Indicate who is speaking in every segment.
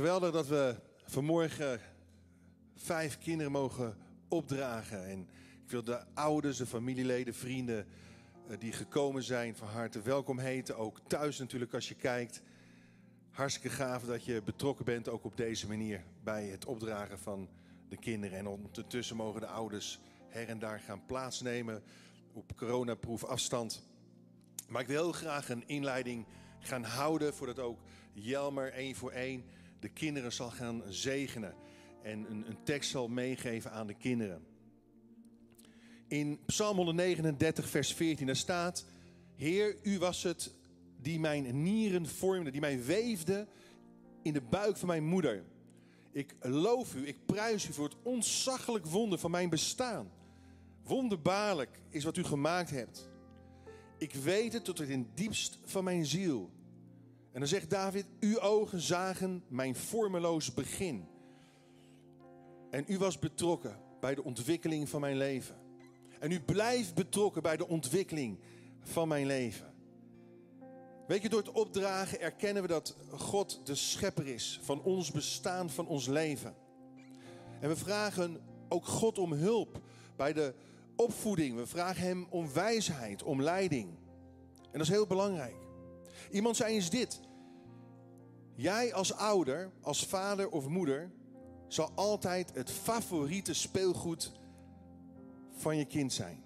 Speaker 1: Geweldig dat we vanmorgen vijf kinderen mogen opdragen. En ik wil de ouders, de familieleden, vrienden eh, die gekomen zijn van harte welkom heten. Ook thuis natuurlijk als je kijkt. Hartstikke gaaf dat je betrokken bent ook op deze manier bij het opdragen van de kinderen. En ondertussen mogen de ouders her en daar gaan plaatsnemen op coronaproef afstand. Maar ik wil heel graag een inleiding gaan houden voordat ook Jelmer één voor één de kinderen zal gaan zegenen en een, een tekst zal meegeven aan de kinderen. In Psalm 139, vers 14, daar staat: Heer, u was het die mijn nieren vormde, die mij weefde in de buik van mijn moeder. Ik loof u, ik prijs u voor het ontzaglijk wonder van mijn bestaan. Wonderbaarlijk is wat u gemaakt hebt. Ik weet het tot het in diepst van mijn ziel. En dan zegt David: Uw ogen zagen mijn vormeloos begin. En u was betrokken bij de ontwikkeling van mijn leven. En u blijft betrokken bij de ontwikkeling van mijn leven. Weet je, door het opdragen erkennen we dat God de schepper is van ons bestaan, van ons leven. En we vragen ook God om hulp bij de opvoeding. We vragen Hem om wijsheid, om leiding. En dat is heel belangrijk. Iemand zei eens dit. Jij als ouder, als vader of moeder, zal altijd het favoriete speelgoed van je kind zijn.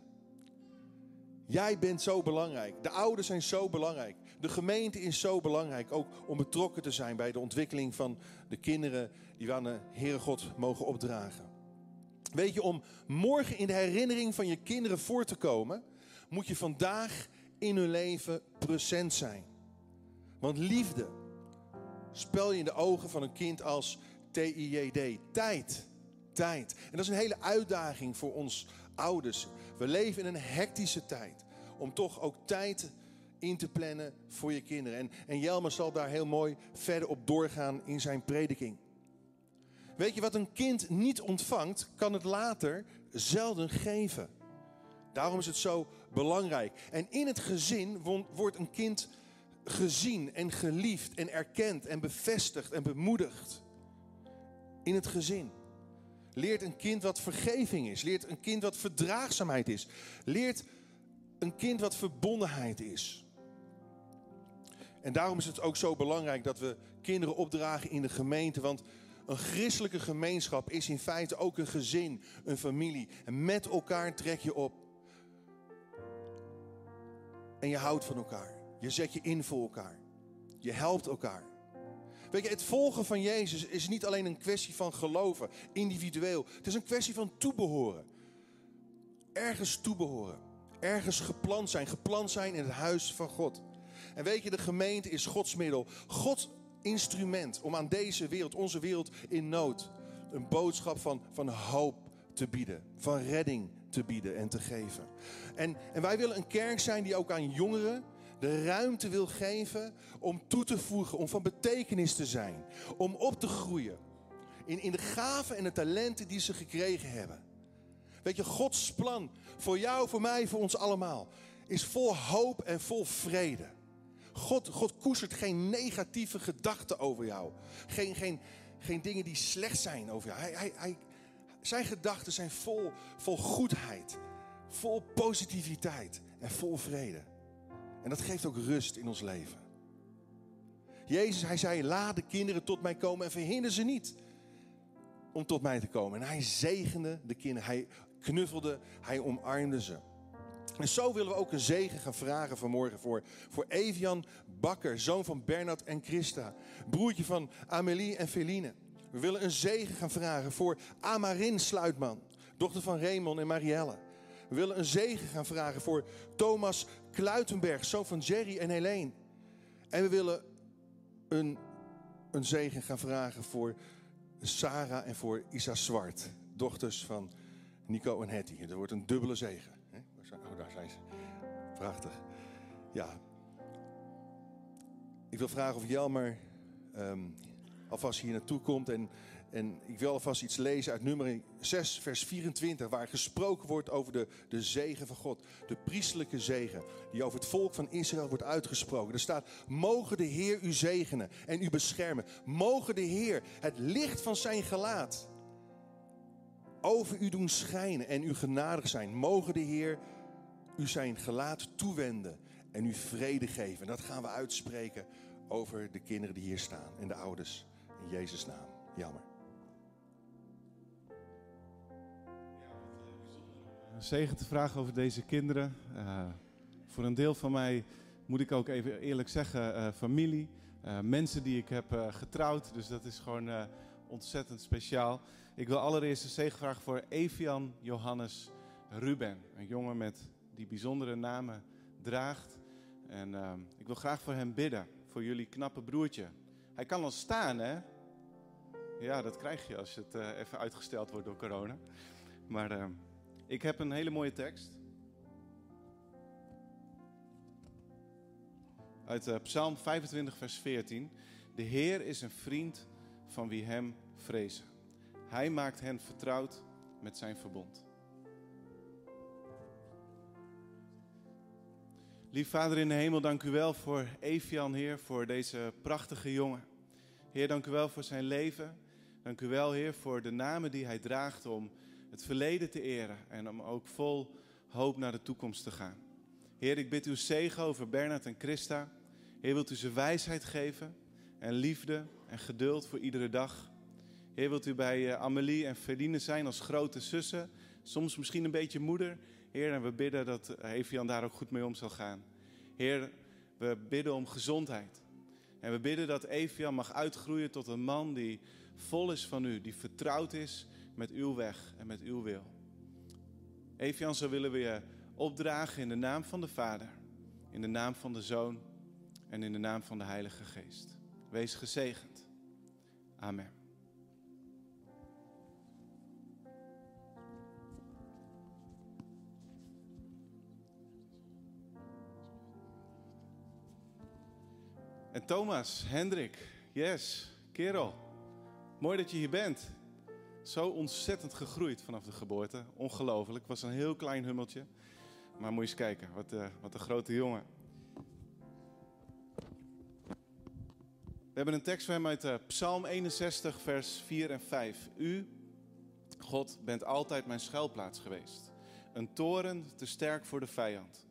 Speaker 1: Jij bent zo belangrijk. De ouders zijn zo belangrijk. De gemeente is zo belangrijk. Ook om betrokken te zijn bij de ontwikkeling van de kinderen die we aan de Heere God mogen opdragen. Weet je, om morgen in de herinnering van je kinderen voor te komen, moet je vandaag in hun leven present zijn. Want liefde spel je in de ogen van een kind als T-I-J-D. Tijd. Tijd. En dat is een hele uitdaging voor ons ouders. We leven in een hectische tijd. Om toch ook tijd in te plannen voor je kinderen. En, en Jelmer zal daar heel mooi verder op doorgaan in zijn prediking. Weet je, wat een kind niet ontvangt, kan het later zelden geven. Daarom is het zo belangrijk. En in het gezin wordt een kind gezien en geliefd en erkend en bevestigd en bemoedigd. In het gezin. Leert een kind wat vergeving is. Leert een kind wat verdraagzaamheid is. Leert een kind wat verbondenheid is. En daarom is het ook zo belangrijk dat we kinderen opdragen in de gemeente. Want een christelijke gemeenschap is in feite ook een gezin, een familie. En met elkaar trek je op. En je houdt van elkaar. Je zet je in voor elkaar. Je helpt elkaar. Weet je, het volgen van Jezus is niet alleen een kwestie van geloven, individueel. Het is een kwestie van toebehoren. Ergens toebehoren. Ergens gepland zijn. Gepland zijn in het huis van God. En weet je, de gemeente is Gods middel. Gods instrument om aan deze wereld, onze wereld in nood, een boodschap van, van hoop te bieden. Van redding te bieden en te geven. En, en wij willen een kerk zijn die ook aan jongeren de ruimte wil geven om toe te voegen, om van betekenis te zijn, om op te groeien in, in de gaven en de talenten die ze gekregen hebben. Weet je, Gods plan voor jou, voor mij, voor ons allemaal is vol hoop en vol vrede. God, God koestert geen negatieve gedachten over jou. Geen, geen, geen dingen die slecht zijn over jou. Hij, hij, hij, zijn gedachten zijn vol, vol goedheid, vol positiviteit en vol vrede. En dat geeft ook rust in ons leven. Jezus, hij zei, laat de kinderen tot mij komen en verhinder ze niet om tot mij te komen. En hij zegende de kinderen, hij knuffelde, hij omarmde ze. En zo willen we ook een zegen gaan vragen vanmorgen voor, voor Evian Bakker, zoon van Bernard en Christa, broertje van Amelie en Feline. We willen een zegen gaan vragen voor Amarin Sluitman, dochter van Raymond en Marielle. We willen een zegen gaan vragen voor Thomas Kluitenberg, zoon van Jerry en Helene. En we willen een, een zegen gaan vragen voor Sarah en voor Isa Zwart, dochters van Nico en Hetty. Er wordt een dubbele zegen. Oh, daar zijn ze. Prachtig. Ja. Ik wil vragen of Jelmer um, alvast hier naartoe komt. En, en ik wil alvast iets lezen uit nummer 6, vers 24, waar gesproken wordt over de, de zegen van God. De priestelijke zegen die over het volk van Israël wordt uitgesproken. Er staat, mogen de Heer u zegenen en u beschermen. Mogen de Heer het licht van zijn gelaat over u doen schijnen en u genadig zijn. Mogen de Heer u zijn gelaat toewenden en u vrede geven. En dat gaan we uitspreken over de kinderen die hier staan en de ouders. In Jezus' naam. Jammer.
Speaker 2: Zegen te vragen over deze kinderen. Uh, voor een deel van mij moet ik ook even eerlijk zeggen, uh, familie. Uh, mensen die ik heb getrouwd. Dus dat is gewoon ontzettend speciaal. Ik wil allereerst een zegen vragen voor Evian Johannes Ruben. Een jongen met die bijzondere namen draagt. En ik wil graag voor hem bidden, voor jullie knappe broertje. Hij kan al staan, hè? Ja, dat krijg je als het even uitgesteld wordt door corona. Maar ik heb een hele mooie tekst. Uit uh, Psalm 25, vers 14. De Heer is een vriend van wie hem vrezen. Hij maakt hen vertrouwd met zijn verbond. Lief Vader in de hemel, dank u wel voor Evian, Heer, voor deze prachtige jongen. Heer, dank u wel voor zijn leven. Dank u wel, Heer, voor de namen die hij draagt om het verleden te eren en om ook vol hoop naar de toekomst te gaan. Heer, ik bid uw zegen over Bernard en Christa. Heer, wilt u ze wijsheid geven en liefde en geduld voor iedere dag. Heer, wilt u bij uh, Amelie en Ferdine zijn als grote zussen, soms misschien een beetje moeder. Heer, en we bidden dat Evian daar ook goed mee om zal gaan. Heer, we bidden om gezondheid. En we bidden dat Evian mag uitgroeien tot een man die vol is van u, die vertrouwd is met uw weg en met uw wil. Evian, zo willen we je opdragen in de naam van de Vader, in de naam van de Zoon en in de naam van de Heilige Geest. Wees gezegend. Amen. En Thomas, Hendrik, yes, kerel. Mooi dat je hier bent. Zo ontzettend gegroeid vanaf de geboorte. Ongelooflijk. Was een heel klein hummeltje. Maar moet je eens kijken, wat, uh, wat een grote jongen. We hebben een tekst van hem uit uh, Psalm 61, vers 4 en 5. U, God, bent altijd mijn schuilplaats geweest. Een toren te sterk voor de vijand.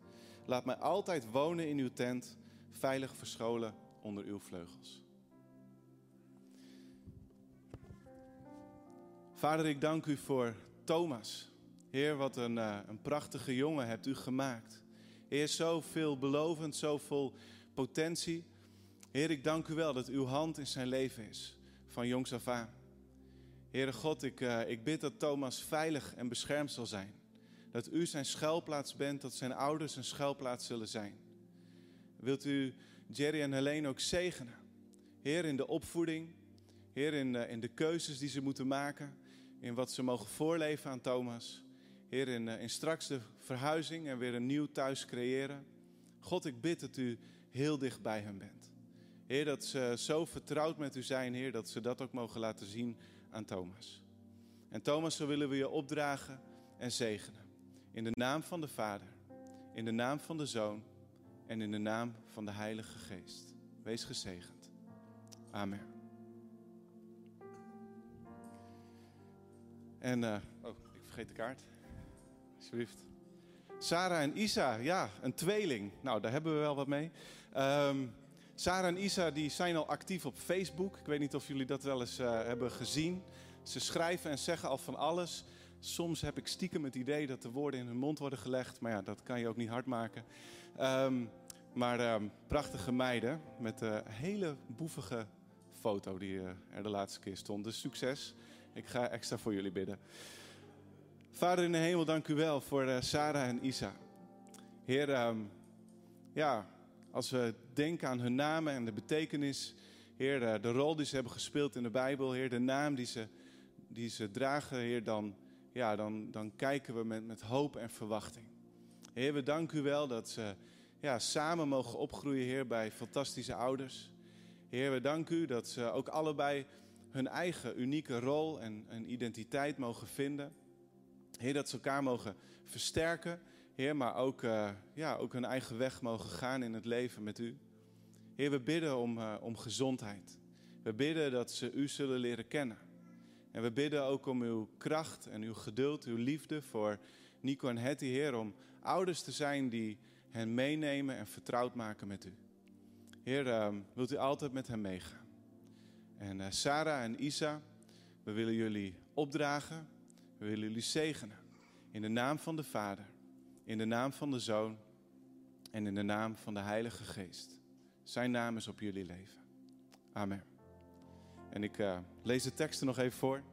Speaker 2: Laat mij altijd wonen in uw tent, veilig verscholen onder uw vleugels. Vader, ik dank u voor Thomas. Heer, wat een, uh, een prachtige jongen hebt u gemaakt. Heer, zo veelbelovend, zo vol potentie. Heer, ik dank u wel dat uw hand in zijn leven is, van jongs af aan. Heere God, ik, uh, ik bid dat Thomas veilig en beschermd zal zijn. Dat u zijn schuilplaats bent, dat zijn ouders een schuilplaats zullen zijn. Wilt u Jerry en Helene ook zegenen. Heer, in de opvoeding. Heer, in in de keuzes die ze moeten maken. In wat ze mogen voorleven aan Thomas. Heer, in, in straks de verhuizing en weer een nieuw thuis creëren. God, ik bid dat u heel dicht bij hen bent. Heer, dat ze zo vertrouwd met u zijn, Heer, dat ze dat ook mogen laten zien aan Thomas. En Thomas, zo willen we je opdragen en zegenen. In de naam van de Vader, in de naam van de Zoon en in de naam van de Heilige Geest. Wees gezegend. Amen. En, uh, oh, ik vergeet de kaart. Alsjeblieft. Sarah en Isa, ja, een tweeling. Nou, daar hebben we wel wat mee. Um, Sarah en Isa die zijn al actief op Facebook. Ik weet niet of jullie dat wel eens uh, hebben gezien. Ze schrijven en zeggen al van alles. Soms heb ik stiekem het idee dat de woorden in hun mond worden gelegd. Maar ja, dat kan je ook niet hard maken. Um, maar um, prachtige meiden met een hele boevige foto die er de laatste keer stond. Dus succes. Ik ga extra voor jullie bidden. Vader in de hemel, dank u wel voor uh, Sarah en Isa. Heer, um, ja, als we denken aan hun namen en de betekenis, Heer, de, de rol die ze hebben gespeeld in de Bijbel, Heer, de naam die ze, die ze dragen, Heer, dan, ja, dan, dan kijken we met, met hoop en verwachting. Heer, we danken u wel dat ze ja, samen mogen opgroeien, Heer, bij fantastische ouders. Heer, we danken u dat ze ook allebei hun eigen unieke rol en, en identiteit mogen vinden. Heer, dat ze elkaar mogen versterken. Heer, maar ook, uh, ja, ook hun eigen weg mogen gaan in het leven met u. Heer, we bidden om, uh, om gezondheid. We bidden dat ze u zullen leren kennen. En we bidden ook om uw kracht en uw geduld, uw liefde voor Nico en Hetty, Heer, om ouders te zijn die hen meenemen en vertrouwd maken met u. Heer, uh, wilt u altijd met hen meegaan. En uh, Sarah en Isa, we willen jullie opdragen, we willen jullie zegenen. In de naam van de Vader, in de naam van de Zoon en in de naam van de Heilige Geest. Zijn naam is op jullie leven. Amen. En ik uh, lees de teksten nog even voor.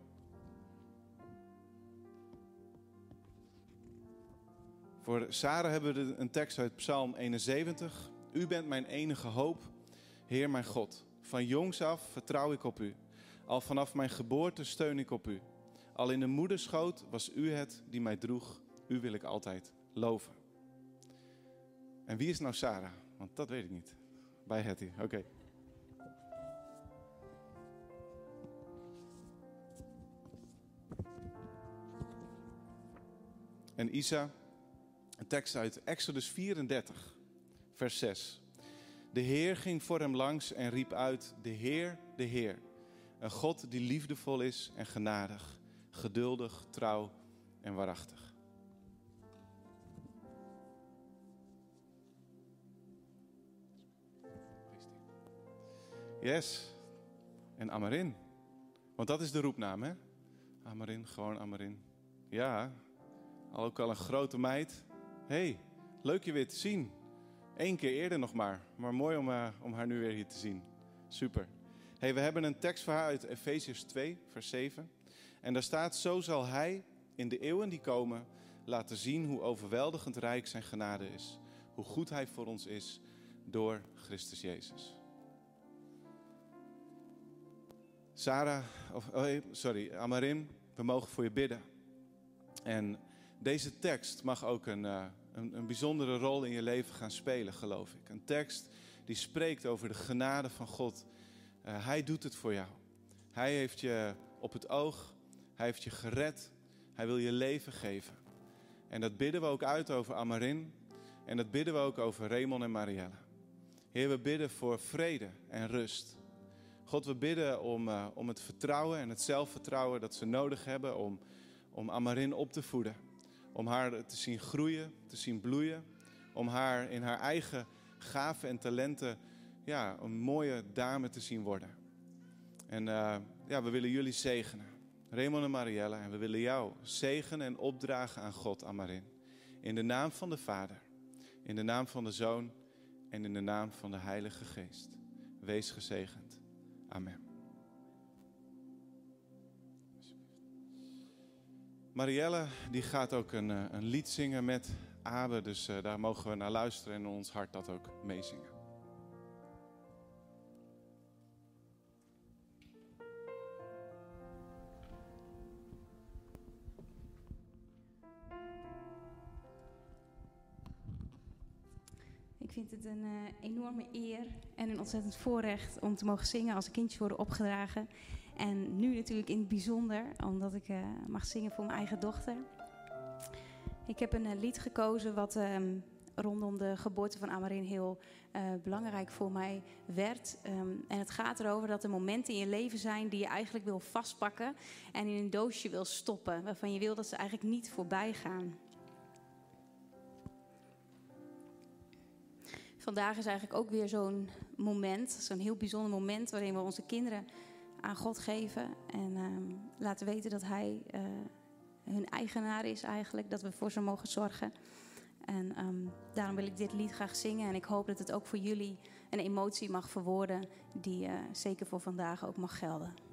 Speaker 2: Voor Sarah hebben we een tekst uit Psalm 71. U bent mijn enige hoop, Heer mijn God. Van jongs af vertrouw ik op u. Al vanaf mijn geboorte steun ik op u. Al in de moederschoot was u het die mij droeg. U wil ik altijd loven. En wie is nou Sarah? Want dat weet ik niet. Bij Hetty, oké. En Isa, een tekst uit Exodus 34, vers 6. De Heer ging voor hem langs en riep uit: De Heer, de Heer. Een God die liefdevol is en genadig, geduldig, trouw en waarachtig. Yes. En Amarin. Want dat is de roepnaam, hè? Amarin, gewoon Amarin. Ja, al ook al een grote meid. hey, leuk je weer te zien. Eén keer eerder nog maar. Maar mooi om, uh, om haar nu weer hier te zien. Super. hey, we hebben een tekst voor haar uit Efeziërs 2, vers 7. En daar staat: Zo zal hij in de eeuwen die komen laten zien hoe overweldigend rijk zijn genade is. Hoe goed hij voor ons is door Christus Jezus. Sarah, of, oh, sorry, Amarin, we mogen voor je bidden. En deze tekst mag ook een, uh, een, bijzondere rol in je leven gaan spelen, geloof ik. Een tekst die spreekt over de genade van God. Uh, hij doet het voor jou. Hij heeft je op het oog. Hij heeft je gered. Hij wil je leven geven. En dat bidden we ook uit over Amarin. En dat bidden we ook over Raymond en Marielle. Heer, we bidden voor vrede en rust. God, we bidden om, uh, om het vertrouwen en het zelfvertrouwen dat ze nodig hebben om, om Amarin op te voeden. Om haar te zien groeien, te zien bloeien. Om haar in haar eigen gaven en talenten ja, een mooie dame te zien worden. En uh, ja, we willen jullie zegenen. Raymond en Marielle. En we willen jou zegenen en opdragen aan God, Amarin. In de naam van de Vader. In de naam van de Zoon. En in de naam van de Heilige Geest. Wees gezegend. Amen. Marielle die gaat ook een, een lied zingen met Abe, dus uh, daar mogen we naar luisteren en ons hart dat ook meezingen.
Speaker 3: Ik vind het een uh, enorme eer en een ontzettend voorrecht om te mogen zingen als kindjes worden opgedragen. En nu natuurlijk in het bijzonder, omdat ik uh, mag zingen voor mijn eigen dochter. Ik heb een uh, lied gekozen wat um, rondom de geboorte van Amarin heel belangrijk voor mij werd. Um, en het gaat erover dat er momenten in je leven zijn die je eigenlijk wil vastpakken en in een doosje wil stoppen. Waarvan je wil dat ze eigenlijk niet voorbij gaan. Vandaag is eigenlijk ook weer zo'n moment, zo'n heel bijzonder moment waarin we onze kinderen aan God geven en um, laten weten dat Hij uh, hun eigenaar is eigenlijk, dat we voor ze mogen zorgen. En um, daarom wil ik dit lied graag zingen en ik hoop dat het ook voor jullie een emotie mag verwoorden die uh, zeker voor vandaag ook mag gelden.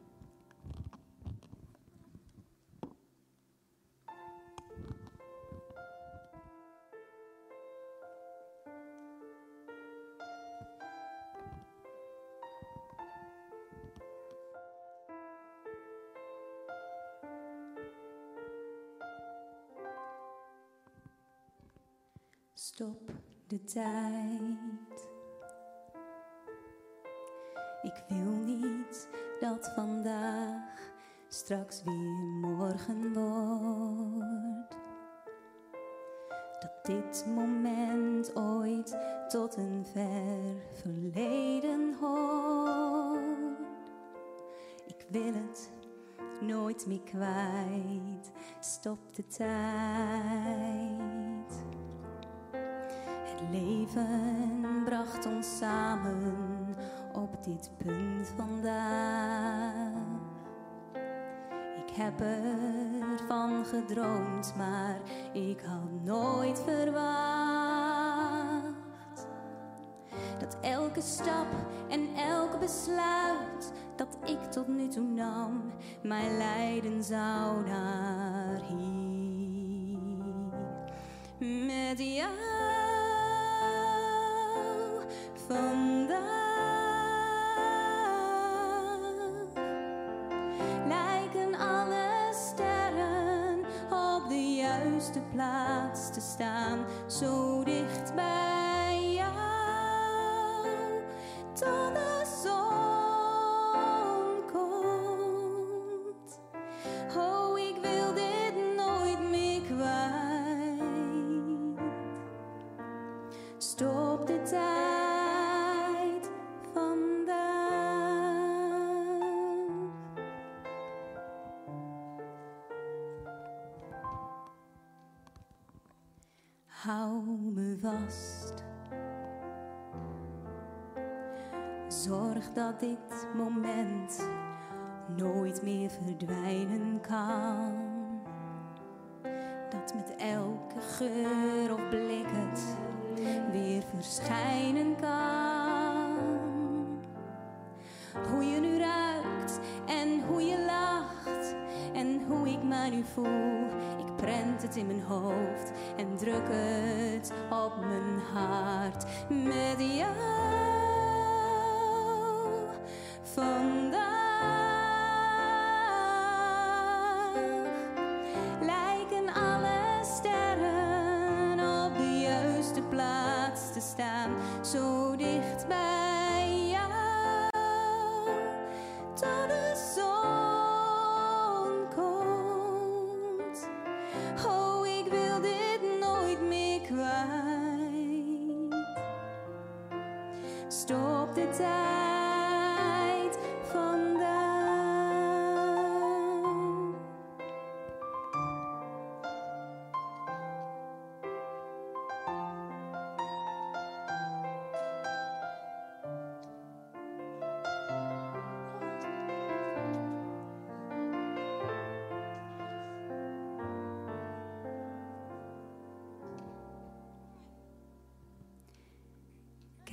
Speaker 3: Stop de tijd. Ik dag straks weer morgen wordt. Dat dit moment ooit tot een ver verleden hoort. Ik wil het nooit meer kwijt, stop de tijd. Leven bracht ons samen op dit punt vandaag. Ik heb ervan gedroomd, maar ik had nooit verwacht dat elke stap en elk besluit dat ik tot nu toe nam, mij leiden zou naar Stop de tijd vandaag. Hou me vast. Zorg dat dit moment nooit meer verdwijnen kan. Met elke geur of blik het weer verschijnen kan. Hoe je nu ruikt en hoe je lacht en hoe ik mij nu voel. Ik prent het in mijn hoofd en druk het op mijn hart met jou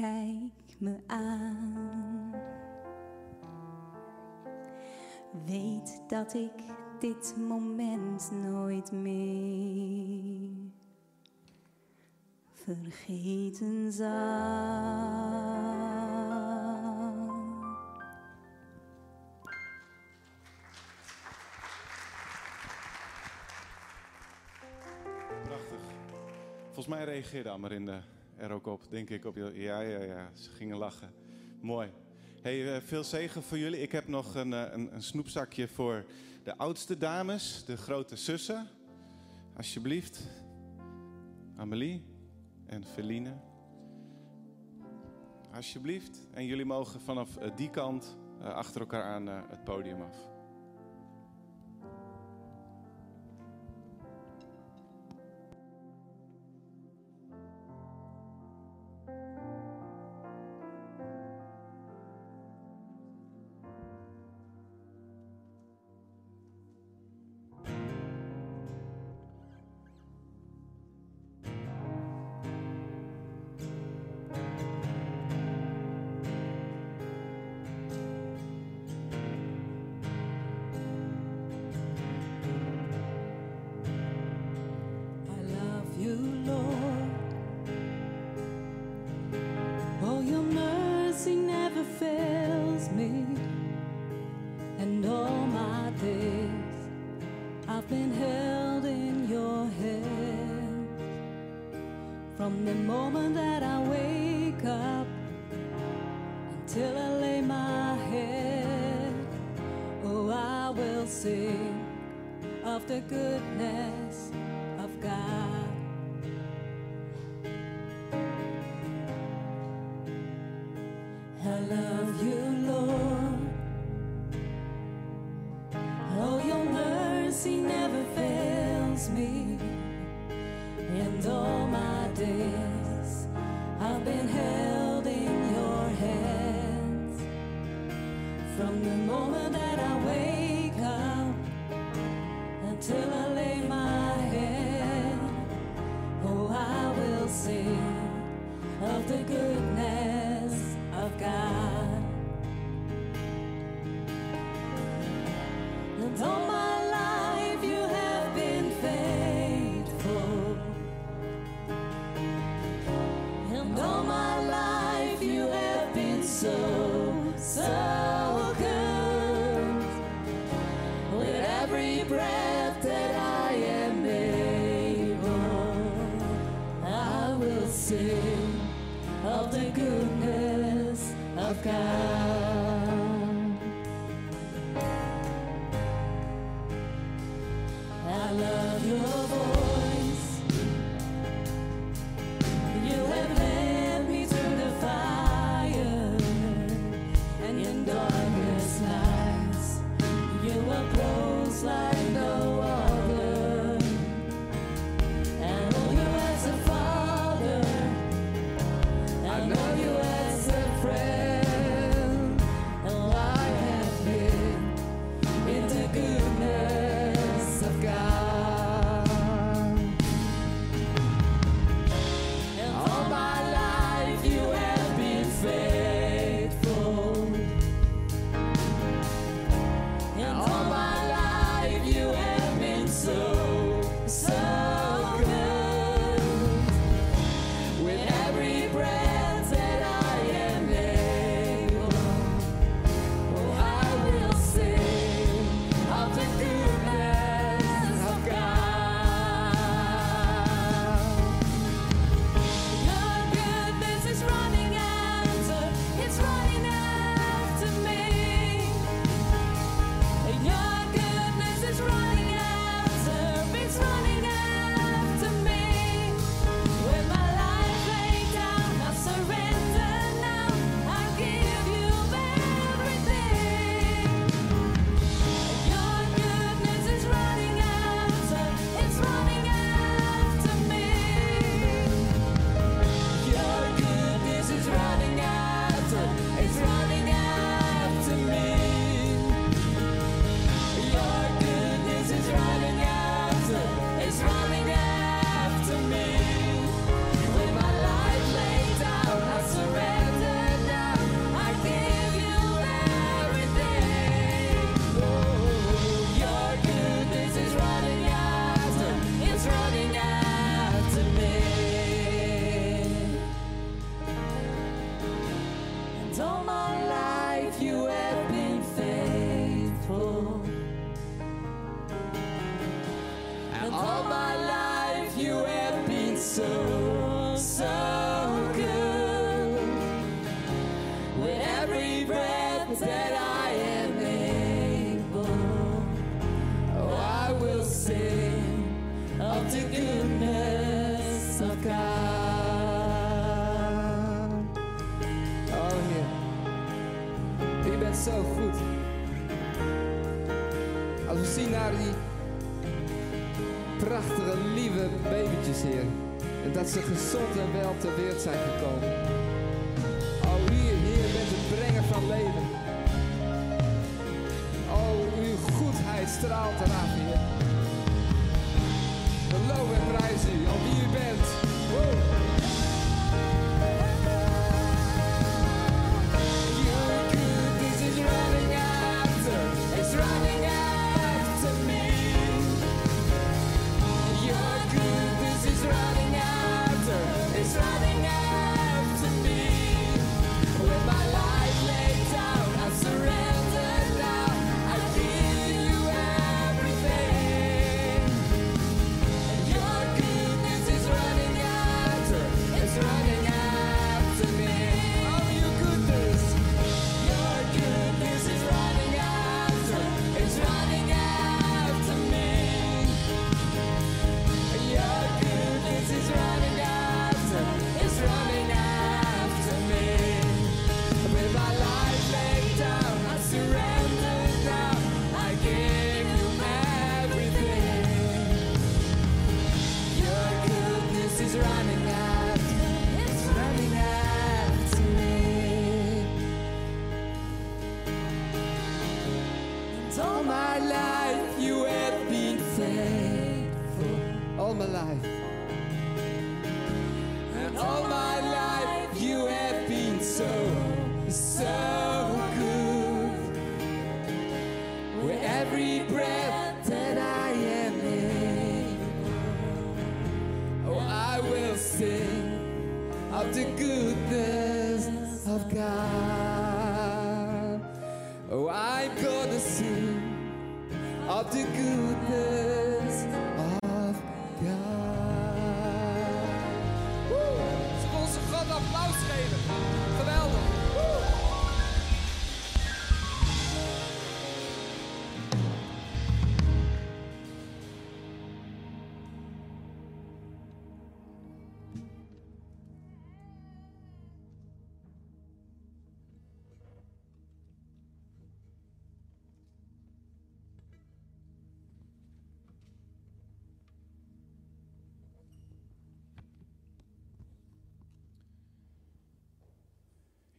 Speaker 3: Kijk me aan. Weet dat ik dit moment nooit meer vergeten zal.
Speaker 2: Prachtig. Volgens mij reageerde Amarinde er ook op, denk ik. Op je, ja, ja, ja, ze gingen lachen. Mooi. Hey, eh, veel zegen voor jullie. Ik heb nog een, eh, een, een snoepzakje voor de oudste dames, de grote zussen. Alsjeblieft. Amelie en Feline. Alsjeblieft. En jullie mogen vanaf eh, die kant achter elkaar aan het podium af.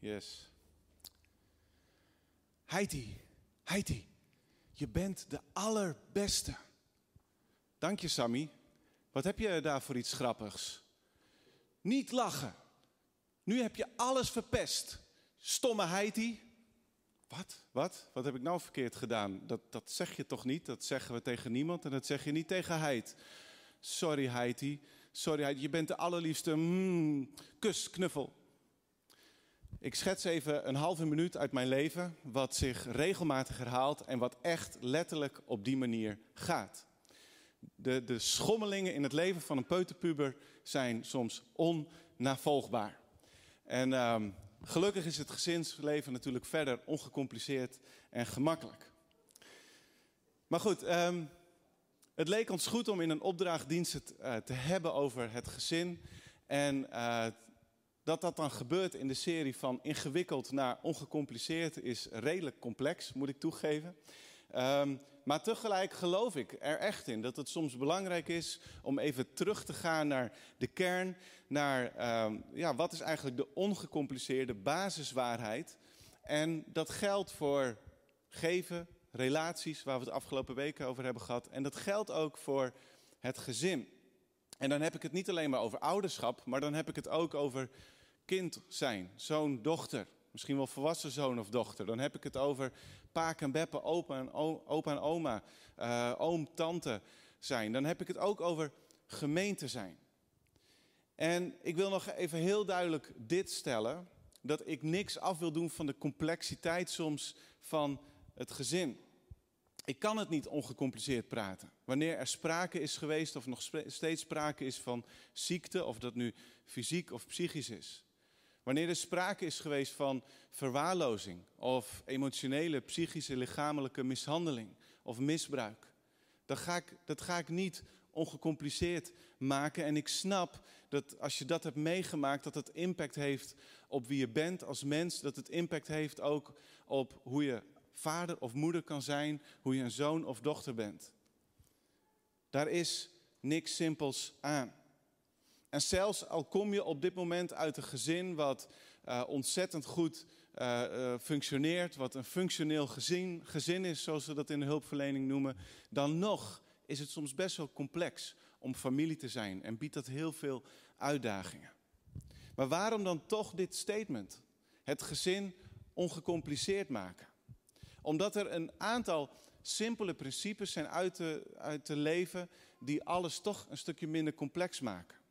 Speaker 2: Yes. Heidi, Heidi, je bent de allerbeste. Dank je, Sammy. Wat heb je daar voor iets grappigs? Niet lachen. Nu heb je alles verpest. Stomme Heidi. Wat? Wat? Wat heb ik nou verkeerd gedaan? Dat, dat zeg je toch niet? Dat zeggen we tegen niemand en dat zeg je niet tegen Heid. Sorry Heidi. Sorry Heidi, je bent de allerliefste. Mm, kus, knuffel. Ik schets even een halve minuut uit mijn leven, wat zich regelmatig herhaalt en wat echt letterlijk op die manier gaat. De, de schommelingen in het leven van een peuterpuber zijn soms onnavolgbaar. En ehm, gelukkig is het gezinsleven natuurlijk verder ongecompliceerd en gemakkelijk. Maar goed, ehm, het leek ons goed om in een opdrachtdienst het, eh, te hebben over het gezin. En eh, dat dat dan gebeurt in de serie van ingewikkeld naar ongecompliceerd is redelijk complex, moet ik toegeven. Ehm, maar tegelijk geloof ik er echt in dat het soms belangrijk is om even terug te gaan naar de kern, naar ehm, ja, wat is eigenlijk de ongecompliceerde basiswaarheid. En dat geldt voor geven, relaties, waar we het afgelopen weken over hebben gehad. En dat geldt ook voor het gezin. En dan heb ik het niet alleen maar over ouderschap, maar dan heb ik het ook over kind zijn, zoon, dochter. Misschien wel volwassen zoon of dochter. Dan heb ik het over paak en beppe, opa en, opa en oma, uh, oom, tante zijn. Dan heb ik het ook over gemeente zijn. En ik wil nog even heel duidelijk dit stellen: dat ik niks af wil doen van de complexiteit soms van het gezin. Ik kan het niet ongecompliceerd praten. Wanneer er sprake is geweest of nog steeds sprake is van ziekte, of dat nu fysiek of psychisch is. Wanneer er sprake is geweest van verwaarlozing of emotionele, psychische, lichamelijke mishandeling of misbruik. Dan ga ik, dat ga ik niet ongecompliceerd maken. En ik snap dat als je dat hebt meegemaakt, dat het impact heeft op wie je bent als mens. Dat het impact heeft ook op hoe je vader of moeder kan zijn, hoe je een zoon of dochter bent. Daar is niks simpels aan. En zelfs al kom je op dit moment uit een gezin wat uh, ontzettend goed uh, uh, functioneert, wat een functioneel gezin, gezin is, zoals we dat in de hulpverlening noemen, dan nog is het soms best wel complex om familie te zijn en biedt dat heel veel uitdagingen. Maar waarom dan toch dit statement? Het gezin ongecompliceerd maken. Omdat er een aantal simpele principes zijn uit te, uit te leven die alles toch een stukje minder complex maken.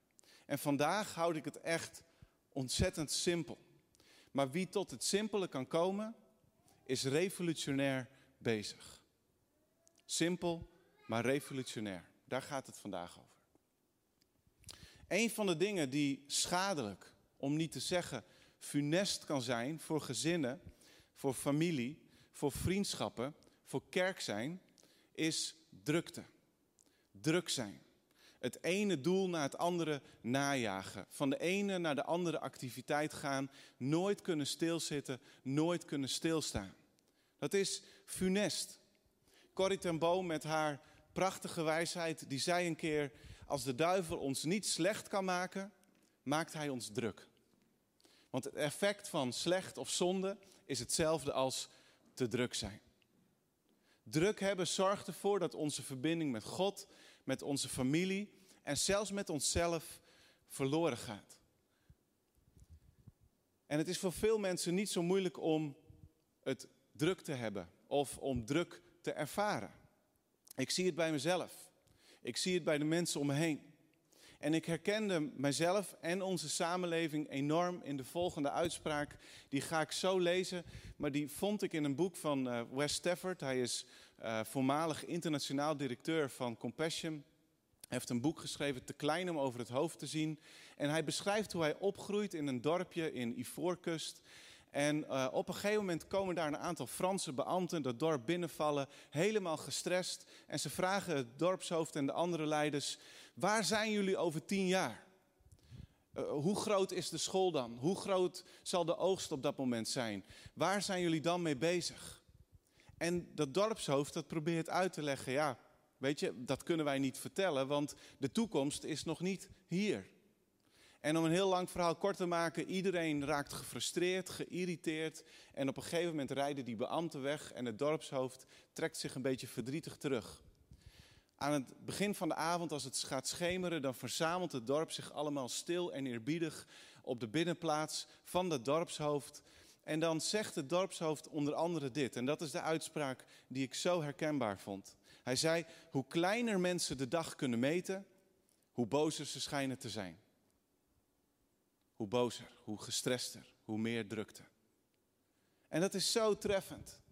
Speaker 2: En vandaag houd ik het echt ontzettend simpel. Maar wie tot het simpele kan komen, is revolutionair bezig. Simpel, maar revolutionair. Daar gaat het vandaag over. Een van de dingen die schadelijk, om niet te zeggen funest kan zijn voor gezinnen, voor familie, voor vriendschappen, voor kerk zijn, is drukte. Druk zijn het ene doel naar het andere najagen. Van de ene naar de andere activiteit gaan. Nooit kunnen stilzitten, nooit kunnen stilstaan. Dat is funest. Corrie ten Boom met haar prachtige wijsheid, die zei een keer... als de duivel ons niet slecht kan maken, maakt hij ons druk. Want het effect van slecht of zonde is hetzelfde als te druk zijn. Druk hebben zorgt ervoor dat onze verbinding met God, met onze familie en zelfs met onszelf verloren gaat. En het is voor veel mensen niet zo moeilijk om het druk te hebben of om druk te ervaren. Ik zie het bij mezelf. Ik zie het bij de mensen om me heen. En ik herkende mijzelf en onze samenleving enorm in de volgende uitspraak. Die ga ik zo lezen, maar die vond ik in een boek van uh, Wes Stafford. Hij is uh, voormalig internationaal directeur van Compassion. Heeft een boek geschreven, Te klein om over het hoofd te zien. En hij beschrijft hoe hij opgroeit in een dorpje in Ivoorkust. En uh, op een gegeven moment komen daar een aantal Franse beambten dat dorp binnenvallen, helemaal gestrest. En ze vragen het dorpshoofd en de andere leiders: Waar zijn jullie over tien jaar? Uh, hoe groot is de school dan? Hoe groot zal de oogst op dat moment zijn? Waar zijn jullie dan mee bezig? En dat dorpshoofd dat probeert uit te leggen: Ja, weet je, dat kunnen wij niet vertellen, want de toekomst is nog niet hier. En om een heel lang verhaal kort te maken, iedereen raakt gefrustreerd, geïrriteerd. En op een gegeven moment rijden die beambten weg en het dorpshoofd trekt zich een beetje verdrietig terug. Aan het begin van de avond, als het gaat schemeren, dan verzamelt het dorp zich allemaal stil en eerbiedig op de binnenplaats van dat dorpshoofd. En dan zegt het dorpshoofd onder andere dit, en dat is de uitspraak die ik zo herkenbaar vond. Hij zei, hoe kleiner mensen de dag kunnen meten, hoe bozer ze schijnen te zijn hoe bozer, hoe gestrester, hoe meer drukte. En dat is zo treffend.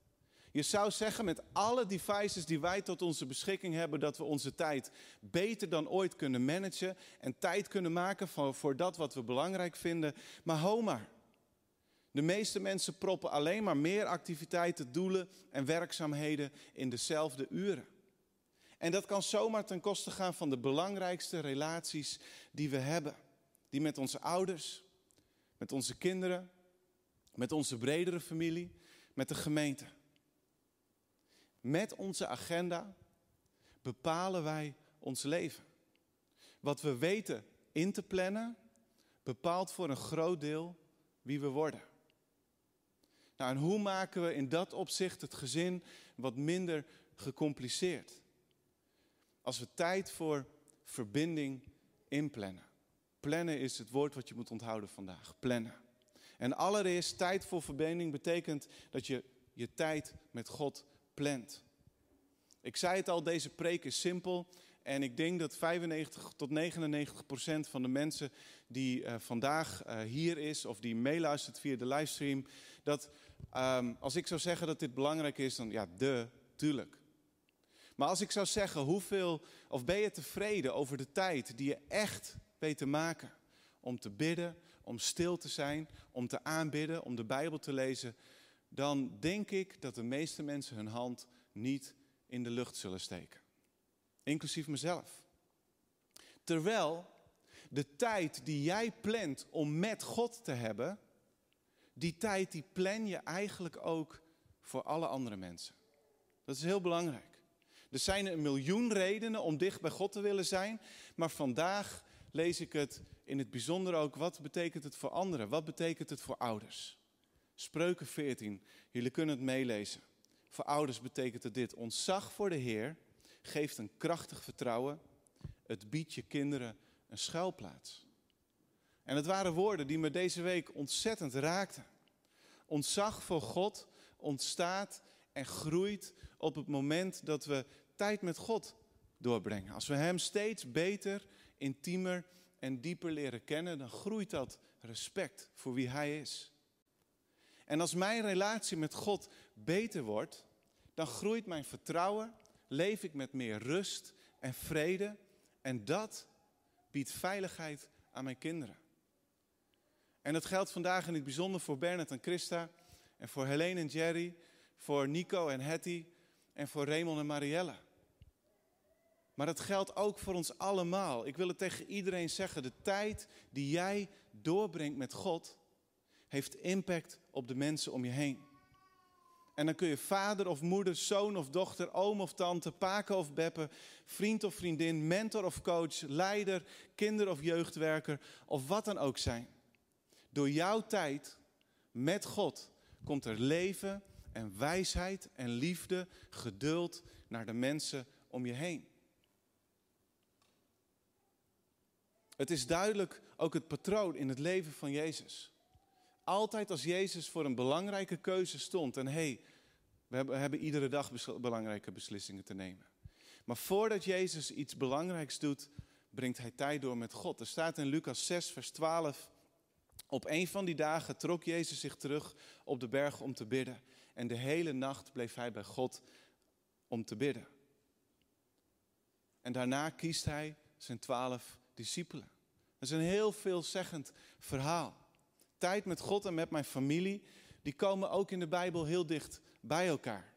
Speaker 2: Je zou zeggen met alle devices die wij tot onze beschikking hebben, dat we onze tijd beter dan ooit kunnen managen en tijd kunnen maken voor, voor dat wat we belangrijk vinden. Maar ho maar. De meeste mensen proppen alleen maar meer activiteiten, doelen en werkzaamheden in dezelfde uren. En dat kan zomaar ten koste gaan van de belangrijkste relaties die we hebben die met onze ouders, met onze kinderen, met onze bredere familie, met de gemeente. Met onze agenda bepalen wij ons leven. Wat we weten in te plannen, bepaalt voor een groot deel wie we worden. Nou, en hoe maken we in dat opzicht het gezin wat minder gecompliceerd? Als we tijd voor verbinding inplannen. Plannen is het woord wat je moet onthouden vandaag. Plannen. En allereerst, tijd voor verbinding betekent dat je je tijd met God plant. Ik zei het al, deze preek is simpel. En ik denk dat 95 tot 99 procent van de mensen die uh, vandaag uh, hier is of die meeluistert via de livestream, dat um, als ik zou zeggen dat dit belangrijk is, dan ja, de, tuurlijk. Maar als ik zou zeggen, hoeveel, of ben je tevreden over de tijd die je echt weet te maken. Om te bidden, om stil te zijn, om te aanbidden, om de Bijbel te lezen. Dan denk ik dat de meeste mensen hun hand niet in de lucht zullen steken. Inclusief mezelf. Terwijl de tijd die jij plant om met God te hebben, die tijd die plan je eigenlijk ook voor alle andere mensen. Dat is heel belangrijk. Er zijn een miljoen redenen om dicht bij God te willen zijn, maar vandaag lees ik het in het bijzonder ook, wat betekent het voor anderen? Wat betekent het voor ouders? Spreuken 14, jullie kunnen het meelezen. Voor ouders betekent het dit, ontzag voor de Heer geeft een krachtig vertrouwen, het biedt je kinderen een schuilplaats. En het waren woorden die me deze week ontzettend raakten. Ontzag voor God ontstaat en groeit op het moment dat we tijd met God doorbrengen. Als we Hem steeds beter intiemer en dieper leren kennen, dan groeit dat respect voor wie Hij is. En als mijn relatie met God beter wordt, dan groeit mijn vertrouwen, leef ik met meer rust en vrede en dat biedt veiligheid aan mijn kinderen. En dat geldt vandaag in het bijzonder voor Bernard en Christa en voor Helene en Jerry, voor Nico en Hetty en voor Raymond en Marielle. Maar dat geldt ook voor ons allemaal. Ik wil het tegen iedereen zeggen. De tijd die jij doorbrengt met God heeft impact op de mensen om je heen. En dan kun je vader of moeder, zoon of dochter, oom of tante, paken of beppen, vriend of vriendin, mentor of coach, leider, kinder of jeugdwerker of wat dan ook zijn. Door jouw tijd met God komt er leven en wijsheid en liefde, geduld naar de mensen om je heen. Het is duidelijk ook het patroon in het leven van Jezus. Altijd als Jezus voor een belangrijke keuze stond en hé, hey, we hebben, iedere dag belangrijke beslissingen te nemen. Maar voordat Jezus iets belangrijks doet, brengt hij tijd door met God. Er staat in Lucas 6, vers 12. Op een van die dagen trok Jezus zich terug op de berg om te bidden. En de hele nacht bleef hij bij God om te bidden. En daarna kiest hij zijn twaalf discipelen. Dat is een heel veelzeggend verhaal. Tijd met God en met mijn familie, die komen ook in de Bijbel heel dicht bij elkaar.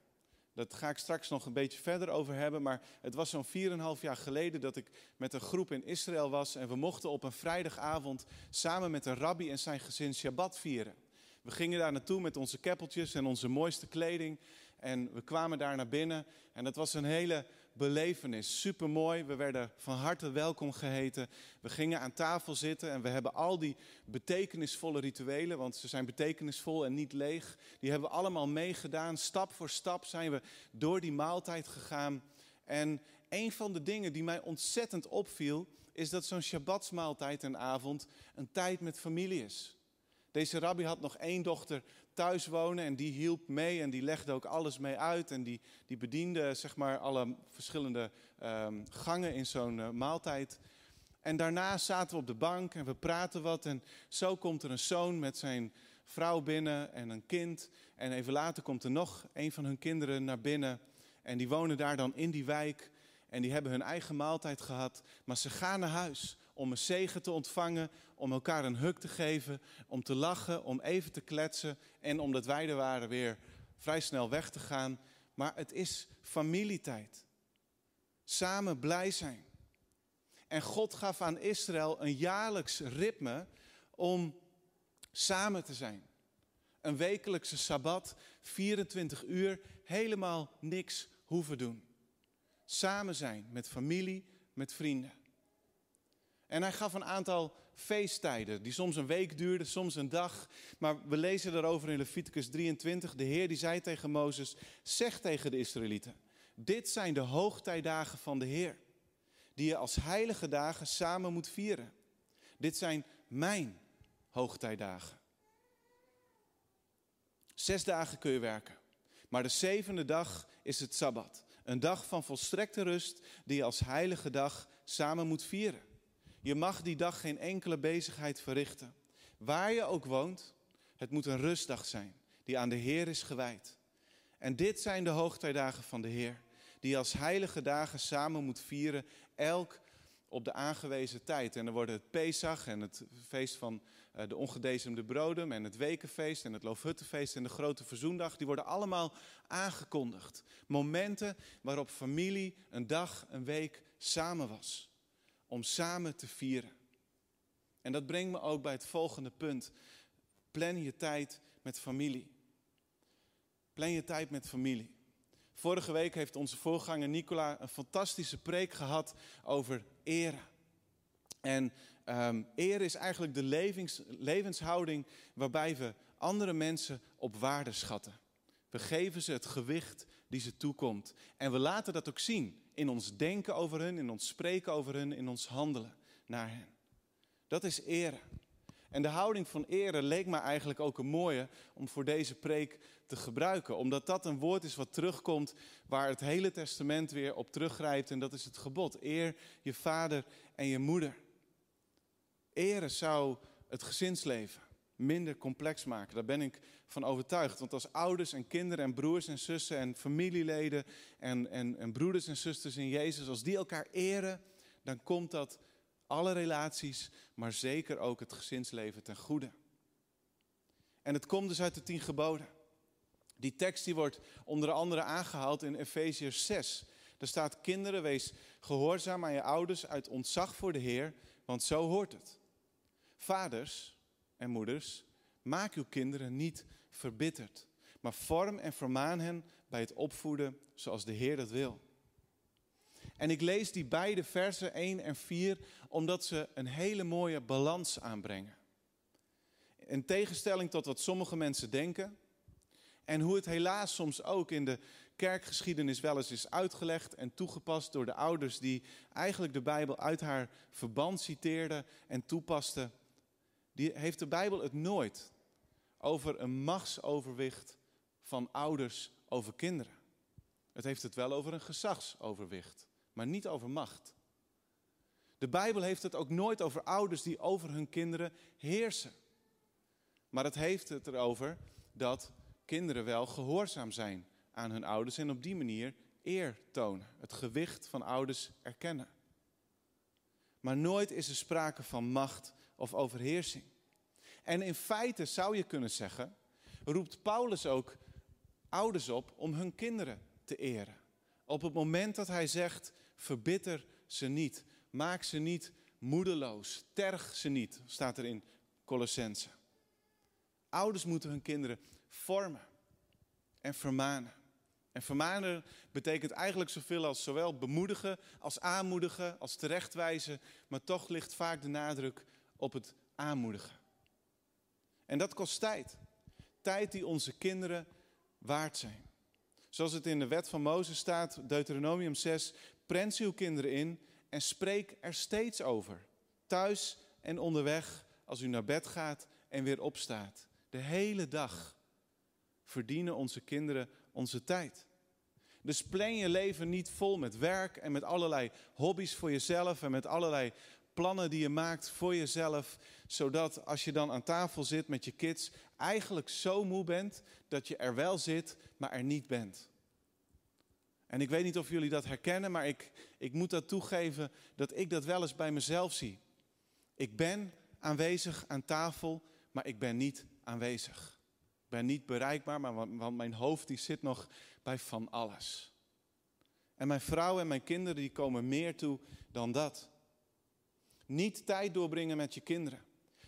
Speaker 2: Dat ga ik straks nog een beetje verder over hebben. Maar het was zo'n 4,5 jaar geleden dat ik met een groep in Israël was. En we mochten op een vrijdagavond samen met een rabbi en zijn gezin Shabbat vieren. We gingen daar naartoe met onze keppeltjes en onze mooiste kleding. En we kwamen daar naar binnen. En dat was een hele belevenis. Super mooi. We werden van harte welkom geheten. We gingen aan tafel zitten en we hebben al die betekenisvolle rituelen, want ze zijn betekenisvol en niet leeg, die hebben we allemaal meegedaan. Stap voor stap zijn we door die maaltijd gegaan. En een van de dingen die mij ontzettend opviel, is dat zo'n Shabbatsmaaltijd en avond een tijd met familie is. Deze rabbi had nog één dochter thuis wonen en die hielp mee en die legde ook alles mee uit en die, die bediende zeg maar alle verschillende um, gangen in zo'n uh, maaltijd. En daarna zaten we op de bank en we praten wat en zo komt er een zoon met zijn vrouw binnen en een kind. En even later komt er nog een van hun kinderen naar binnen en die wonen daar dan in die wijk en die hebben hun eigen maaltijd gehad, maar ze gaan naar huis om een zegen te ontvangen, om elkaar een huk te geven, om te lachen, om even te kletsen en omdat wij er waren weer vrij snel weg te gaan. Maar het is familietijd. Samen blij zijn. En God gaf aan Israël een jaarlijks ritme om samen te zijn. Een wekelijkse sabbat, 24 uur, helemaal niks hoeven doen. Samen zijn met familie, met vrienden. En hij gaf een aantal feesttijden, die soms een week duurden, soms een dag. Maar we lezen daarover in Leviticus 23. De Heer die zei tegen Mozes, zeg tegen de Israëlieten, dit zijn de hoogtijdagen van de Heer, die je als heilige dagen samen moet vieren. Dit zijn mijn hoogtijdagen. Zes dagen kun je werken, maar de zevende dag is het Sabbat. Een dag van volstrekte rust die je als heilige dag samen moet vieren. Je mag die dag geen enkele bezigheid verrichten. Waar je ook woont, het moet een rustdag zijn die aan de Heer is gewijd. En dit zijn de hoogtijdagen van de Heer, die als heilige dagen samen moet vieren, elk op de aangewezen tijd. En dan worden het Pesach en het feest van eh, de ongedezemde broden en het wekenfeest en het loofhuttenfeest en de grote verzoendag, die worden allemaal aangekondigd. Momenten waarop familie een dag, een week samen was om samen te vieren. En dat brengt me ook bij het volgende punt. Plan je tijd met familie. Plan je tijd met familie. Vorige week heeft onze voorganger Nicola een fantastische preek gehad over eren. En um, eren is eigenlijk de levens, levenshouding waarbij we andere mensen op waarde schatten. We geven ze het gewicht die ze toekomt. En we laten dat ook zien in ons denken over hen, in ons spreken over hen, in ons handelen naar hen. Dat is eren. En de houding van eren leek me eigenlijk ook een mooie om voor deze preek te gebruiken. Omdat dat een woord is wat terugkomt waar het hele testament weer op teruggrijpt. En dat is het gebod. Eer je vader en je moeder. Eren zou het gezinsleven minder complex maken. Daar ben ik van overtuigd. Want als ouders en kinderen en broers en zussen en familieleden en, en, en broeders en zusters in Jezus, als die elkaar eren, dan komt dat alle relaties, maar zeker ook het gezinsleven ten goede. En het komt dus uit de tien geboden. Die tekst die wordt onder andere aangehaald in Efeziërs 6. Daar staat, kinderen, wees gehoorzaam aan je ouders uit ontzag voor de Heer, want zo hoort het. Vaders en moeders, maak uw kinderen niet verbitterd. Maar vorm en vermaan hen bij het opvoeden zoals de Heer dat wil. En ik lees die beide versen 1 en 4 omdat ze een hele mooie balans aanbrengen. In tegenstelling tot wat sommige mensen denken En hoe het helaas soms ook in de kerkgeschiedenis wel eens is uitgelegd en toegepast door de ouders die eigenlijk de Bijbel uit haar verband citeerden en toepasten, die heeft de Bijbel het nooit over een machtsoverwicht van ouders over kinderen. Het heeft het wel over een gezagsoverwicht, maar niet over macht. De Bijbel heeft het ook nooit over ouders die over hun kinderen heersen. Maar het heeft het erover dat kinderen wel gehoorzaam zijn aan hun ouders en op die manier eer tonen. Het gewicht van ouders erkennen. Maar nooit is er sprake van macht of overheersing. En in feite zou je kunnen zeggen, roept Paulus ook ouders op om hun kinderen te eren. Op het moment dat hij zegt, verbitter ze niet, maak ze niet moedeloos, terg ze niet, staat er in Colossense. Ouders moeten hun kinderen vormen en vermanen. En vermanen betekent eigenlijk zoveel als zowel bemoedigen als aanmoedigen, als terechtwijzen, maar toch ligt vaak de nadruk op het aanmoedigen. En dat kost tijd. Tijd die onze kinderen waard zijn. Zoals het in de wet van Mozes staat, Deuteronomium 6, prent uw kinderen in en spreek er steeds over. Thuis en onderweg, als u naar bed gaat en weer opstaat. De hele dag verdienen onze kinderen onze tijd. Dus plan je leven niet vol met werk en met allerlei hobby's voor jezelf en met allerlei plannen die je maakt voor jezelf, zodat als je dan aan tafel zit met je kids, eigenlijk zo moe bent dat je er wel zit, maar er niet bent. En ik weet niet of jullie dat herkennen, maar ik, ik moet dat toegeven dat ik dat wel eens bij mezelf zie. Ik ben aanwezig aan tafel, maar ik ben niet aanwezig. Ik ben niet bereikbaar, maar want mijn hoofd die zit nog bij van alles. En mijn vrouw en mijn kinderen die komen meer toe dan dat. Niet tijd doorbrengen met je kinderen.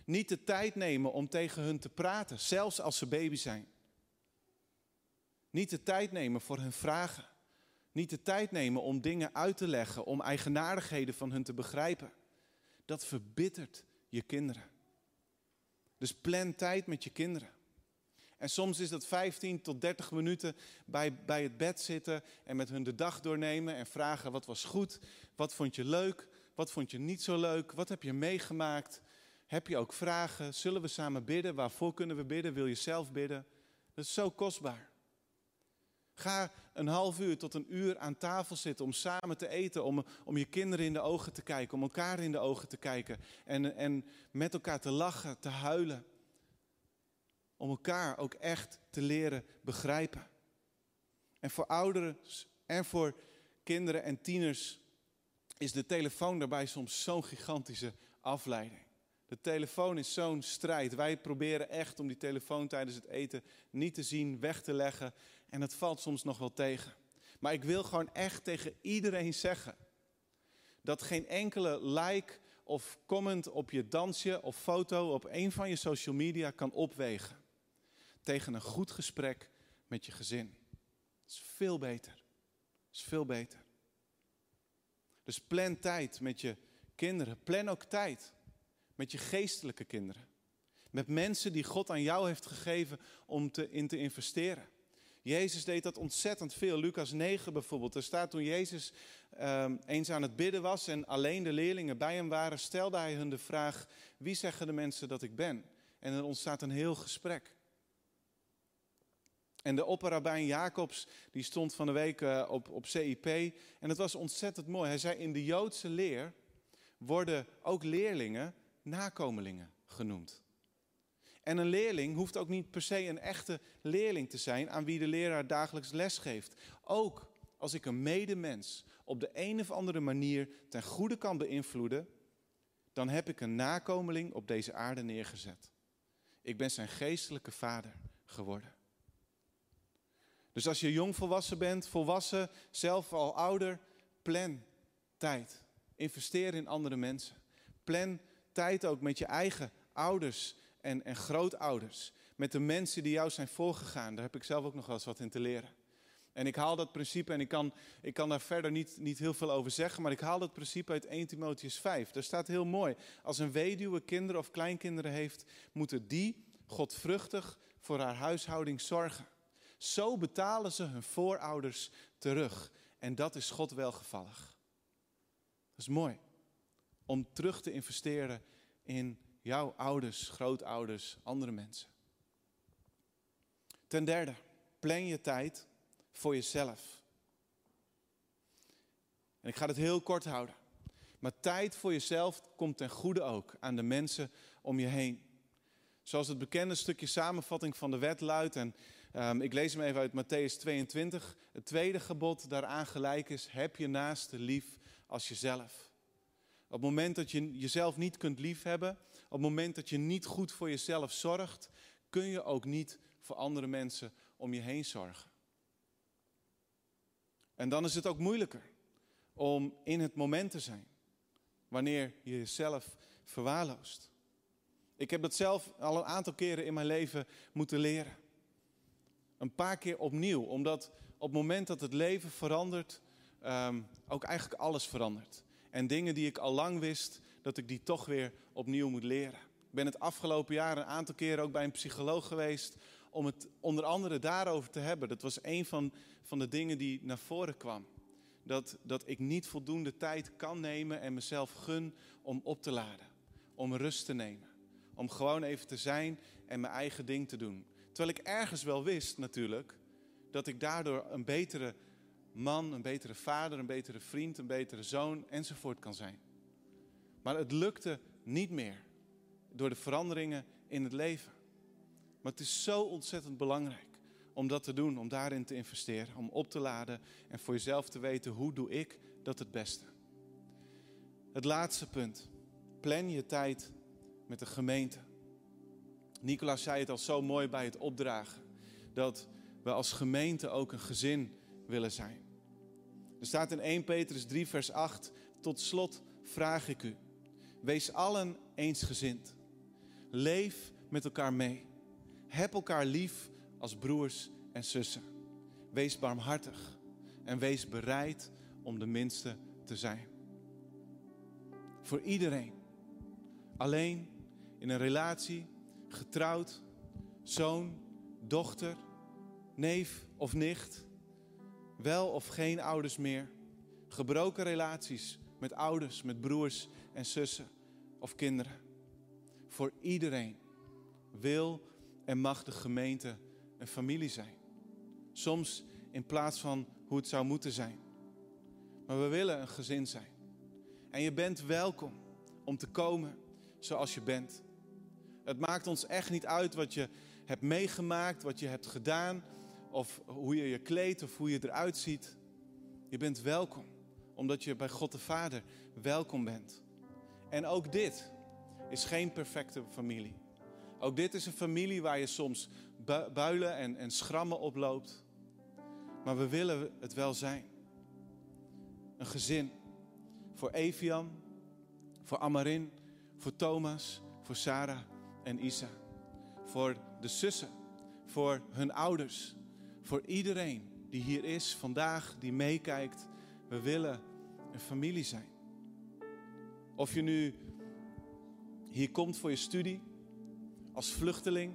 Speaker 2: Niet de tijd nemen om tegen hun te praten, zelfs als ze baby zijn. Niet de tijd nemen voor hun vragen. Niet de tijd nemen om dingen uit te leggen, om eigenaardigheden van hun te begrijpen. Dat verbittert je kinderen. Dus plan tijd met je kinderen. En soms is dat 15 tot 30 minuten bij, bij het bed zitten en met hun de dag doornemen en vragen wat was goed, wat vond je leuk, wat vond je niet zo leuk, wat heb je meegemaakt, heb je ook vragen, zullen we samen bidden, waarvoor kunnen we bidden, wil je zelf bidden. Dat is zo kostbaar. Ga een half uur tot een uur aan tafel zitten om samen te eten, om, om je kinderen in de ogen te kijken, om elkaar in de ogen te kijken en, en met elkaar te lachen, te huilen. Om elkaar ook echt te leren begrijpen. En voor ouderen en voor kinderen en tieners is de telefoon daarbij soms zo'n gigantische afleiding. De telefoon is zo'n strijd. Wij proberen echt om die telefoon tijdens het eten niet te zien, weg te leggen. En het valt soms nog wel tegen. Maar ik wil gewoon echt tegen iedereen zeggen dat geen enkele like of comment op je dansje of foto op een van je social media kan opwegen tegen een goed gesprek met je gezin. Dat is veel beter. Dat is veel beter. Dus plan tijd met je kinderen. Plan ook tijd met je geestelijke kinderen. Met mensen die God aan jou heeft gegeven om te, in te investeren. Jezus deed dat ontzettend veel. Lucas 9 bijvoorbeeld. Er staat toen Jezus um, eens aan het bidden was en alleen de leerlingen bij hem waren, stelde hij hun de vraag: Wie zeggen de mensen dat ik ben? En er ontstaat een heel gesprek. En de opperrabijn Jacobs, die stond van de week uh, op, op CIP. En het was ontzettend mooi. Hij zei, in de Joodse leer worden ook leerlingen nakomelingen genoemd. En een leerling hoeft ook niet per se een echte leerling te zijn aan wie de leraar dagelijks les geeft. Ook als ik een medemens op de een of andere manier ten goede kan beïnvloeden, dan heb ik een nakomeling op deze aarde neergezet. Ik ben zijn geestelijke vader geworden. Dus als je jong volwassen bent, volwassen, zelf al ouder, plan tijd. Investeer in andere mensen. Plan tijd ook met je eigen ouders en, en grootouders. Met de mensen die jou zijn voorgegaan. Daar heb ik zelf ook nog wel eens wat in te leren. En ik haal dat principe, en ik kan, ik kan daar verder niet, niet heel veel over zeggen, maar ik haal dat principe uit 1 Timotheus 5. Daar staat heel mooi, als een weduwe kinderen of kleinkinderen heeft, moeten die godvruchtig voor haar huishouding zorgen. Zo betalen ze hun voorouders terug. En dat is God welgevallig. Dat is mooi. Om terug te investeren in jouw ouders, grootouders, andere mensen. Ten derde, plan je tijd voor jezelf. En ik ga het heel kort houden. Maar tijd voor jezelf komt ten goede ook aan de mensen om je heen. Zoals het bekende stukje samenvatting van de wet luidt. En um, ik lees hem even uit Matthäus 22. Het tweede gebod daaraan gelijk is: heb je naaste lief als jezelf. Op het moment dat je jezelf niet kunt liefhebben, op het moment dat je niet goed voor jezelf zorgt, kun je ook niet voor andere mensen om je heen zorgen. En dan is het ook moeilijker om in het moment te zijn, wanneer je jezelf verwaarloost. Ik heb dat zelf al een aantal keren in mijn leven moeten leren. Een paar keer opnieuw, omdat op het moment dat het leven verandert, um, ook eigenlijk alles verandert. En dingen die ik al lang wist, dat ik die toch weer opnieuw moet leren. Ik ben het afgelopen jaar een aantal keren ook bij een psycholoog geweest om het onder andere daarover te hebben. Dat was een van, van de dingen die naar voren kwam. Dat, dat ik niet voldoende tijd kan nemen en mezelf gun om op te laden. Om rust te nemen. Om gewoon even te zijn en mijn eigen ding te doen. Terwijl ik ergens wel wist natuurlijk dat ik daardoor een betere man, een betere vader, een betere vriend, een betere zoon enzovoort kan zijn. Maar het lukte niet meer door de veranderingen in het leven. Maar het is zo ontzettend belangrijk om dat te doen, om daarin te investeren, om op te laden en voor jezelf te weten hoe doe ik dat het beste. Het laatste punt. Plan je tijd met de gemeente. Nicolaas zei het al zo mooi bij het opdragen. Dat we als gemeente ook een gezin willen zijn. Er staat in 1 Petrus 3, vers 8. Tot slot vraag ik u. Wees allen eensgezind. Leef met elkaar mee. Heb elkaar lief als broers en zussen. Wees barmhartig en wees bereid om de minste te zijn. Voor iedereen. Alleen in een relatie, getrouwd, zoon, dochter, neef of nicht, wel of geen ouders meer, gebroken relaties met ouders, met broers en zussen of kinderen. Voor iedereen wil en mag de gemeente een familie zijn. Soms in plaats van hoe het zou moeten zijn. Maar we willen een gezin zijn. En je bent welkom om te komen zoals je bent. Het maakt ons echt niet uit wat je hebt meegemaakt, wat je hebt gedaan, of hoe je je kleedt of hoe je eruit ziet. Je bent welkom, omdat je bij God de Vader welkom bent. En ook dit is geen perfecte familie. Ook dit is een familie waar je soms builen en, en schrammen oploopt. Maar we willen het wel zijn. Een gezin. Voor Evian, voor Amarin, voor Thomas, voor Sarah en Isa. Voor de zussen, voor hun ouders. Voor iedereen die hier is vandaag, die meekijkt. We willen een familie zijn. Of je nu hier komt voor je studie, als vluchteling,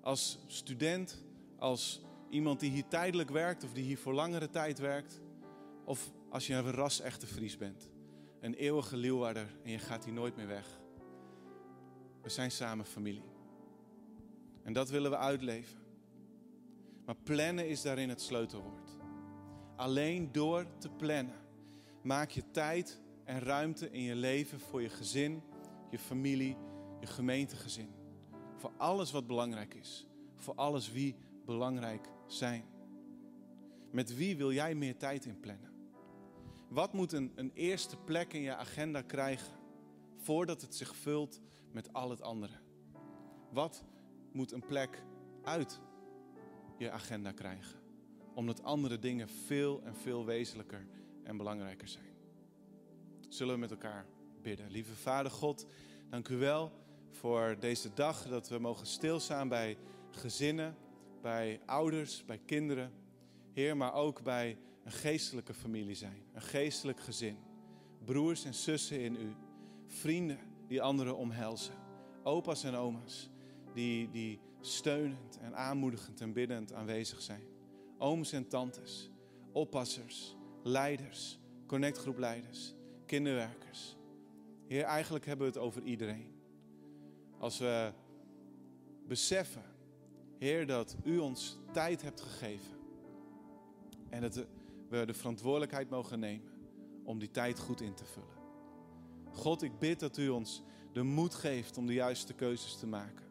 Speaker 2: als student, als iemand die hier tijdelijk werkt of die hier voor langere tijd werkt. Of als je een ras-echte Fries bent, een eeuwige Leeuwarder en je gaat hier nooit meer weg. We zijn samen familie. En dat willen we uitleven. Maar plannen is daarin het sleutelwoord. Alleen door te plannen maak je tijd en ruimte in je leven voor je gezin, je familie, je gemeentegezin. Voor alles wat belangrijk is. Voor alles wie belangrijk zijn. Met wie wil jij meer tijd inplannen? Wat moet een, een eerste plek in je agenda krijgen voordat het zich vult met al het andere? Wat moet een plek uit je agenda krijgen? Omdat andere dingen veel en veel wezenlijker en belangrijker zijn. Zullen we met elkaar bidden? Lieve Vader God, dank u wel voor deze dag dat we mogen stilstaan bij gezinnen, bij ouders, bij kinderen. Heer, maar ook bij een geestelijke familie zijn, een geestelijk gezin. Broers en zussen in u, vrienden die anderen omhelzen, opa's en oma's die, die steunend en aanmoedigend en biddend aanwezig zijn. Ooms en tantes, oppassers, leiders, connectgroepleiders, kinderwerkers. Heer, eigenlijk hebben we het over iedereen. Als we beseffen, Heer, dat u ons tijd hebt gegeven. En dat we de verantwoordelijkheid mogen nemen om die tijd goed in te vullen. God, ik bid dat u ons de moed geeft om de juiste keuzes te maken.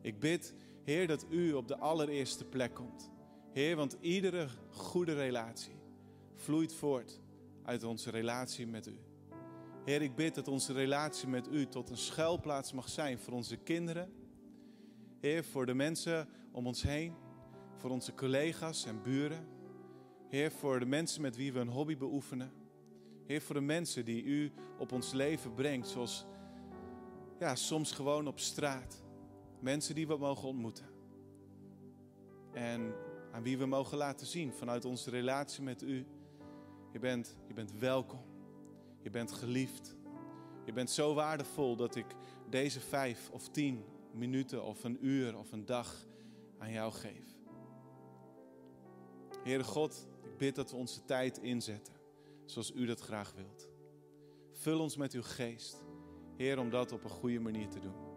Speaker 2: Ik bid, Heer, dat u op de allereerste plek komt. Heer, want iedere goede relatie vloeit voort uit onze relatie met u. Heer, ik bid dat onze relatie met u tot een schuilplaats mag zijn voor onze kinderen. Heer, voor de mensen om ons heen, voor onze collega's en buren. Heer, voor de mensen met wie we een hobby beoefenen. Heer, voor de mensen die u op ons leven brengt, zoals ja, soms gewoon op straat. Mensen die we mogen ontmoeten. En aan wie we mogen laten zien vanuit onze relatie met u. Je bent, je bent welkom. Je bent geliefd. Je bent zo waardevol dat ik deze vijf of tien minuten of een uur of een dag aan jou geef. Heere God, ik bid dat we onze tijd inzetten zoals u dat graag wilt. Vul ons met uw geest, Heer, om dat op een goede manier te doen.